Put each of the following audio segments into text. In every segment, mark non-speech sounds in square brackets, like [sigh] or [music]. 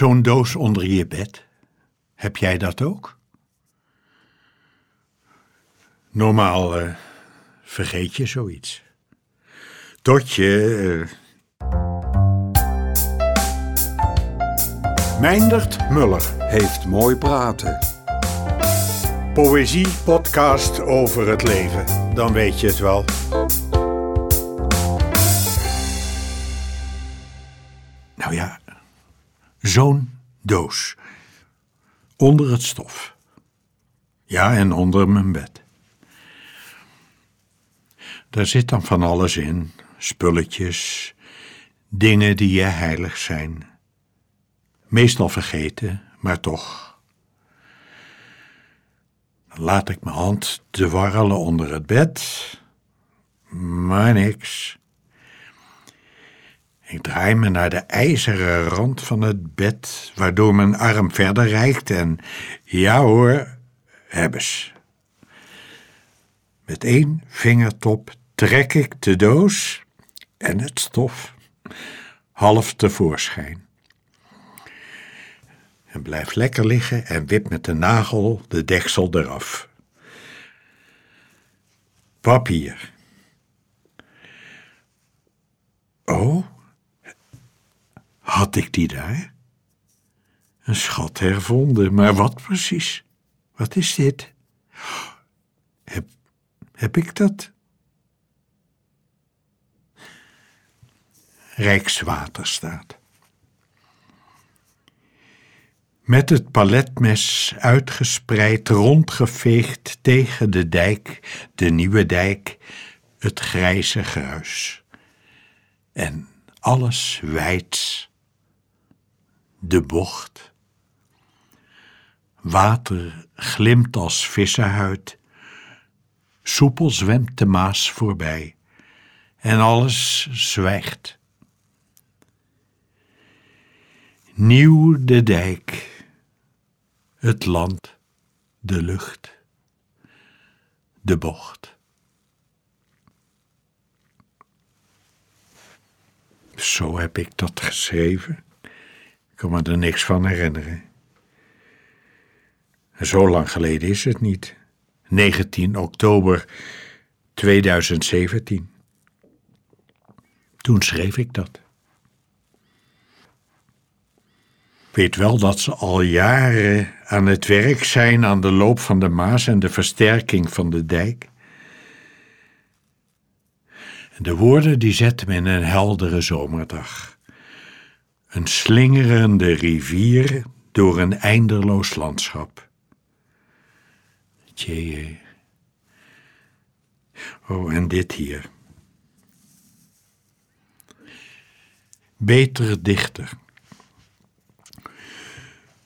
Zo'n doos onder je bed. Heb jij dat ook? Normaal eh, vergeet je zoiets. Tot je. Uh... Meindert Muller heeft mooi praten. Poëzie podcast over het leven. Dan weet je het wel. Nou ja, zo'n doos. Onder het stof. Ja, en onder mijn bed. Daar zit dan van alles in: spulletjes, dingen die je heilig zijn. Meestal vergeten, maar toch. Dan laat ik mijn hand dwarrelen onder het bed, maar niks. Ik draai me naar de ijzeren rand van het bed, waardoor mijn arm verder reikt en ja hoor, hebbes. Met één vingertop trek ik de doos en het stof half tevoorschijn. En blijf lekker liggen en wip met de nagel de deksel eraf. Papier. Oh, had ik die daar? Een schat hervonden, maar wat precies? Wat is dit? Heb, heb ik dat? Rijkswaterstaat. Met het paletmes uitgespreid, rondgeveegd tegen de dijk, de nieuwe dijk, het grijze gruis. En alles wijds de bocht. Water glimt als vissenhuid. Soepel zwemt de Maas voorbij. En alles zwijgt. Nieuw de dijk, het land, de lucht, de bocht. Zo heb ik dat geschreven kan me er niks van herinneren. Zo lang geleden is het niet. 19 oktober 2017. Toen schreef ik dat. weet wel dat ze al jaren aan het werk zijn aan de loop van de Maas en de versterking van de dijk. De woorden die zetten me in een heldere zomerdag. Een slingerende rivier door een eindeloos landschap. Tjee. Oh, en dit hier. Beter dichter.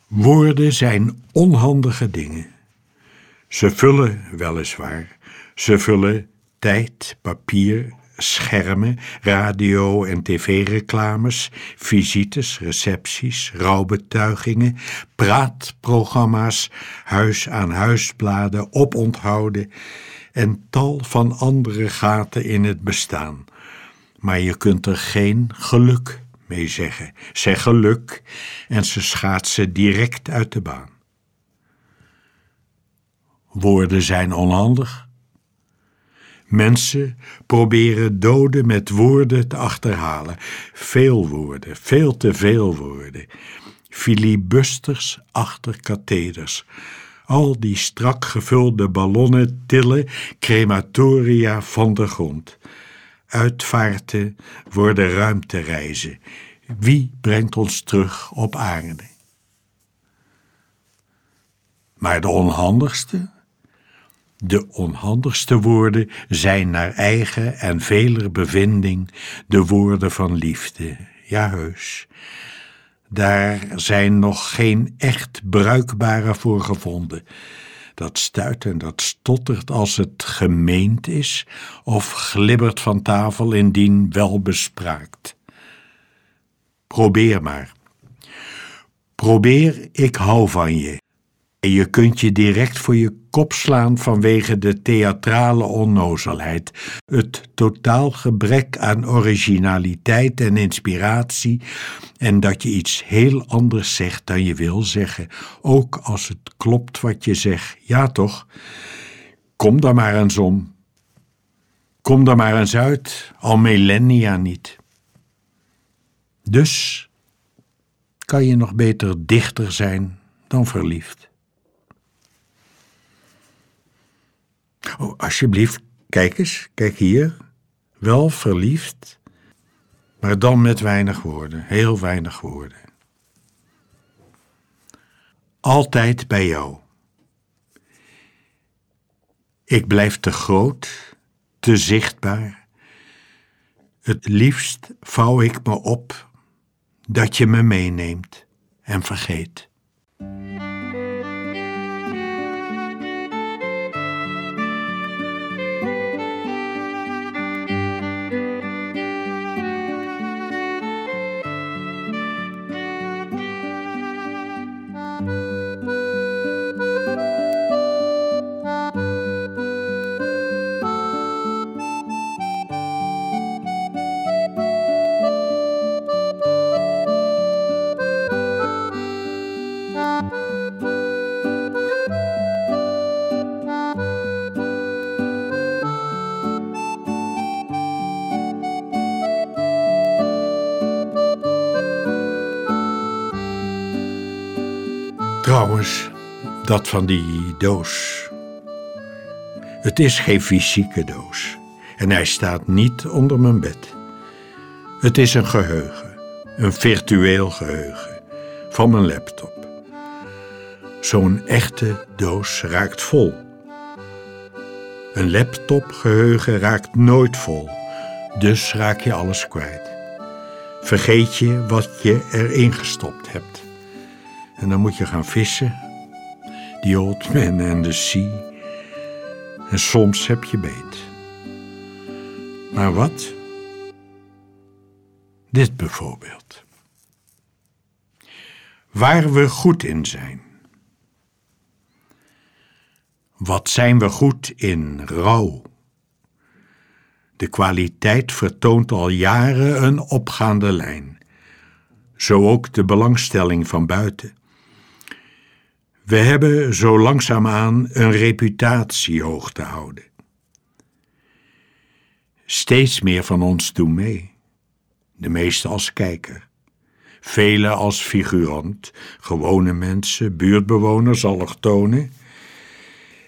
Woorden zijn onhandige dingen. Ze vullen weliswaar, ze vullen tijd, papier, schermen, radio- en tv-reclames, visites, recepties, rouwbetuigingen, praatprogramma's, huis-aan-huisbladen, oponthouden en tal van andere gaten in het bestaan. Maar je kunt er geen geluk mee zeggen. Zeg geluk en ze schaatsen direct uit de baan. Woorden zijn onhandig Mensen proberen doden met woorden te achterhalen. Veel woorden, veel te veel woorden. Filibusters achter katheders. Al die strak gevulde ballonnen tillen crematoria van de grond. Uitvaarten worden ruimtereizen. Wie brengt ons terug op aarde? Maar de onhandigste de onhandigste woorden zijn naar eigen en veler bevinding de woorden van liefde. Ja, heus. Daar zijn nog geen echt bruikbare voor gevonden. Dat stuit en dat stottert als het gemeend is, of glibbert van tafel indien wel bespraakt. Probeer maar. Probeer, ik hou van je. Je kunt je direct voor je kop slaan vanwege de theatrale onnozelheid, het totaal gebrek aan originaliteit en inspiratie en dat je iets heel anders zegt dan je wil zeggen, ook als het klopt wat je zegt. Ja toch? Kom daar maar eens om. Kom daar maar eens uit, al millennia niet. Dus kan je nog beter dichter zijn dan verliefd. Oh, alsjeblieft, kijk eens, kijk hier. Wel verliefd, maar dan met weinig woorden, heel weinig woorden. Altijd bij jou. Ik blijf te groot, te zichtbaar. Het liefst vouw ik me op dat je me meeneemt en vergeet. Dat van die doos. Het is geen fysieke doos en hij staat niet onder mijn bed. Het is een geheugen, een virtueel geheugen van mijn laptop. Zo'n echte doos raakt vol. Een laptopgeheugen raakt nooit vol, dus raak je alles kwijt. Vergeet je wat je erin gestopt hebt. En dan moet je gaan vissen. The Old Man and the Sea. En soms heb je beet. Maar wat? Dit bijvoorbeeld. Waar we goed in zijn. Wat zijn we goed in rouw? De kwaliteit vertoont al jaren een opgaande lijn. Zo ook de belangstelling van buiten. We hebben zo langzaamaan een reputatie hoog te houden. Steeds meer van ons doen mee. De meeste als kijker. Velen als figurant, gewone mensen, buurtbewoners, allochtonen.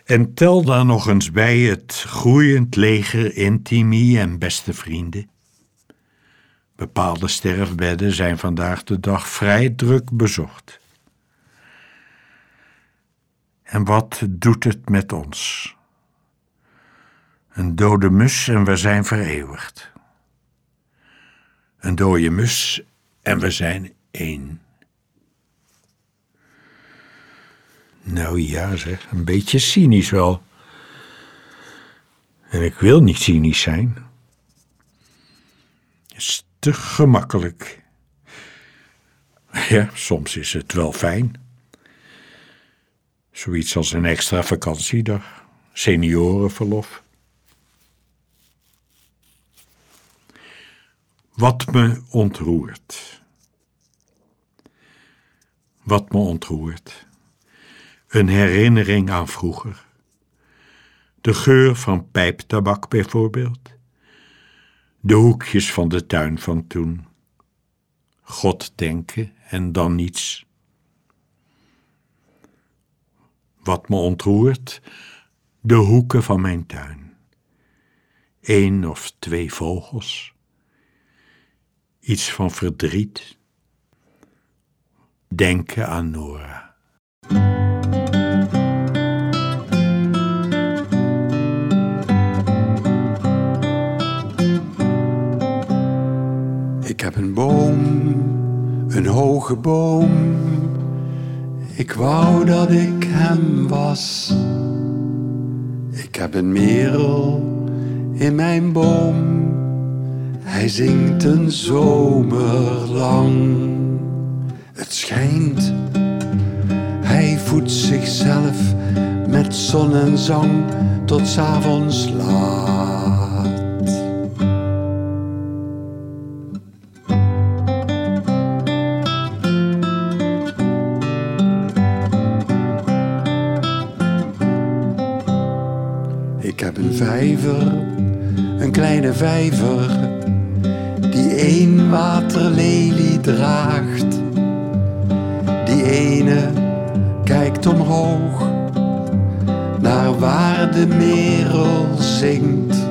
En tel daar nog eens bij het groeiend leger intimie en beste vrienden. Bepaalde sterfbedden zijn vandaag de dag vrij druk bezocht. En wat doet het met ons? Een dode mus en we zijn vereeuwigd. Een dode mus en we zijn één. Nou ja, zeg, een beetje cynisch wel. En ik wil niet cynisch zijn. Het is te gemakkelijk. Ja, soms is het wel fijn. Zoiets als een extra vakantiedag, seniorenverlof. Wat me ontroert. Wat me ontroert. Een herinnering aan vroeger. De geur van pijptabak bijvoorbeeld. De hoekjes van de tuin van toen. God denken en dan niets. Wat me ontroert, de hoeken van mijn tuin. Eén of twee vogels. Iets van verdriet. Denken aan Nora. Ik heb een boom, een hoge boom ik wou dat ik hem was. Ik heb een merel in mijn boom. Hij zingt een zomer lang. Het schijnt, hij voedt zichzelf met zon en zang tot 's avonds laat. Een kleine vijver, die één waterlelie draagt. Die ene kijkt omhoog naar waar de merel zingt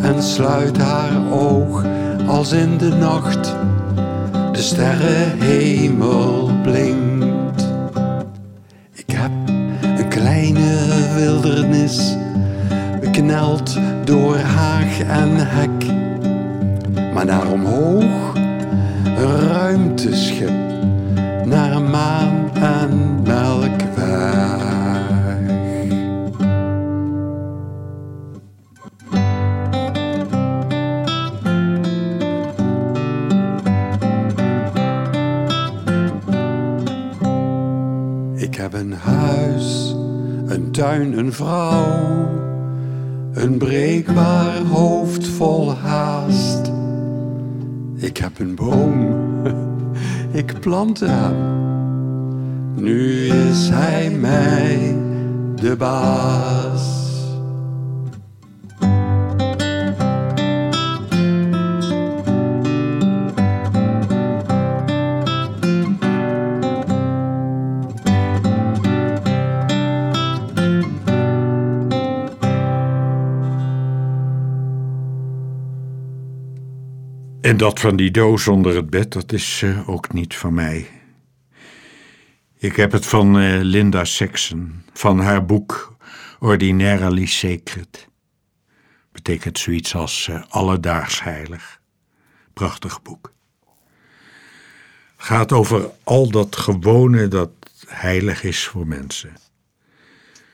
en sluit haar oog als in de nacht de sterrenhemel blinkt. Ik heb een kleine wildernis, bekneld door haag en hek, maar naar omhoog een ruimteschip naar maan en melkweg. Ik heb een huis, een tuin, een vrouw, een breekbaar hoofd vol haast. Ik heb een boom, [laughs] ik plantte hem. Nu is hij mij de baas. En dat van die doos onder het bed, dat is eh, ook niet van mij. Ik heb het van eh, Linda Saxon, van haar boek Ordinarily Sacred. Betekent zoiets als eh, alledaags heilig. Prachtig boek. Gaat over al dat gewone dat heilig is voor mensen.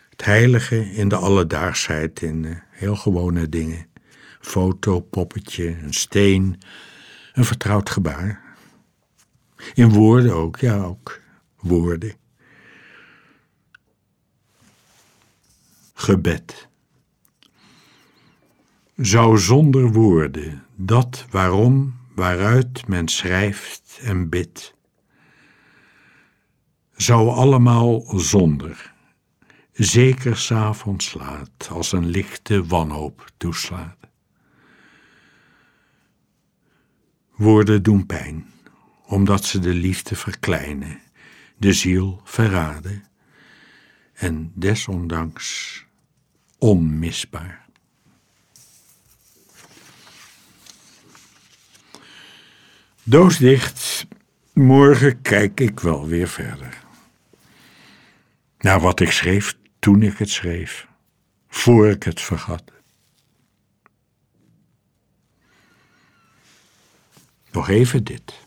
Het heilige in de alledaagsheid, in heel gewone dingen. Foto, poppetje, een steen, een vertrouwd gebaar. In woorden ook, ja ook, woorden. Gebed. Zou zonder woorden dat waarom, waaruit men schrijft en bidt, zou allemaal zonder, zeker s'avonds laat, als een lichte wanhoop toeslaat. Woorden doen pijn, omdat ze de liefde verkleinen, de ziel verraden en desondanks onmisbaar. Doos dicht, morgen kijk ik wel weer verder. Naar wat ik schreef toen ik het schreef, voor ik het vergat. Nog even dit.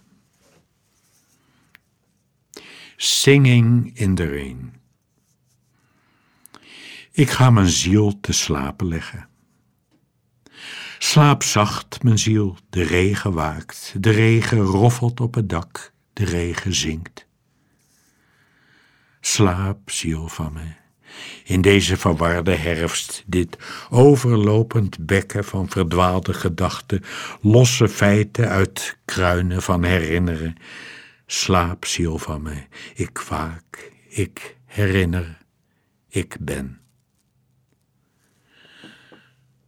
Singing in the rain. Ik ga mijn ziel te slapen leggen. Slaap zacht, mijn ziel, de regen waakt, de regen roffelt op het dak, de regen zingt. Slaap, ziel van me, in deze verwarde herfst, dit overlopend bekken van verdwaalde gedachten, losse feiten uit kruinen van herinneren. Slaap, ziel van me, ik waak, ik herinner, ik ben.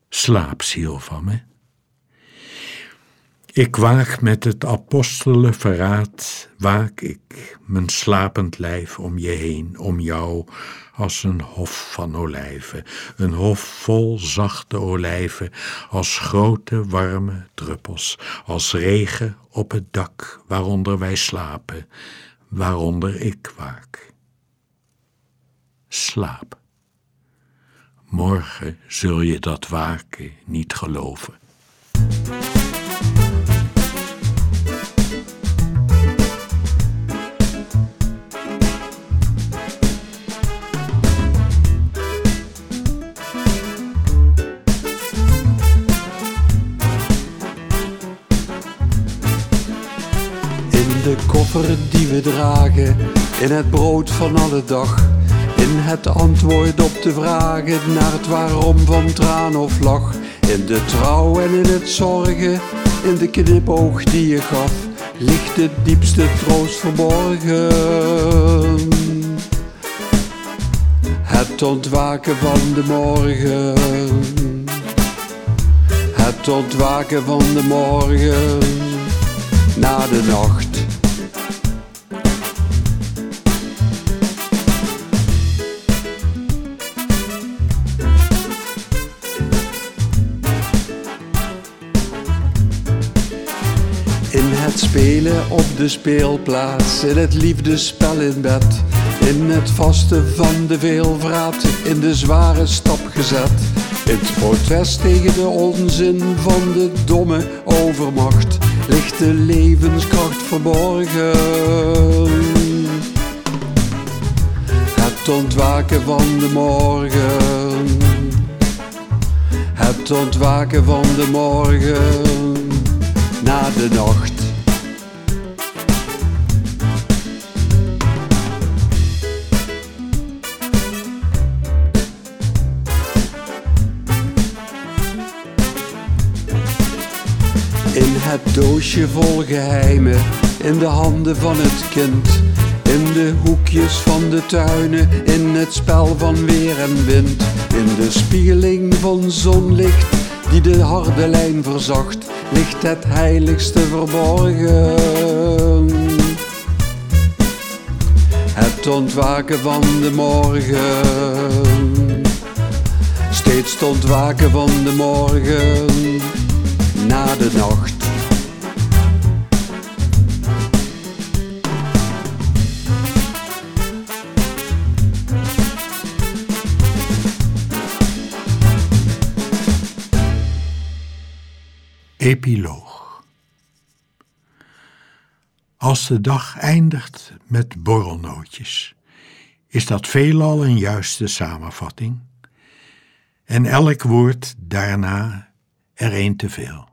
Slaap, ziel van me. Ik waak met het apostelenverraad, waak ik, mijn slapend lijf om je heen, om jou, als een hof van olijven, een hof vol zachte olijven, als grote warme druppels, als regen op het dak waaronder wij slapen, waaronder ik waak. Slaap. Morgen zul je dat waken niet geloven. De koffer die we dragen in het brood van alle dag. In het antwoord op de vragen naar het waarom van traan of lach. In de trouw en in het zorgen, in de knipoog die je gaf, ligt de diepste troost verborgen. Het ontwaken van de morgen. Het ontwaken van de morgen na de nacht. Spelen op de speelplaats, in het liefdespel in bed, in het vasten van de veelvraat, in de zware stap gezet. In het protest tegen de onzin van de domme overmacht ligt de levenskracht verborgen. Het ontwaken van de morgen. Het ontwaken van de morgen na de nacht. Doosje vol geheimen, in de handen van het kind. In de hoekjes van de tuinen, in het spel van weer en wind. In de spiegeling van zonlicht, die de harde lijn verzacht, ligt het heiligste verborgen. Het ontwaken van de morgen. Steeds het ontwaken van de morgen na de nacht. Epiloog Als de dag eindigt met borrelnootjes, is dat veelal een juiste samenvatting en elk woord daarna er een te veel.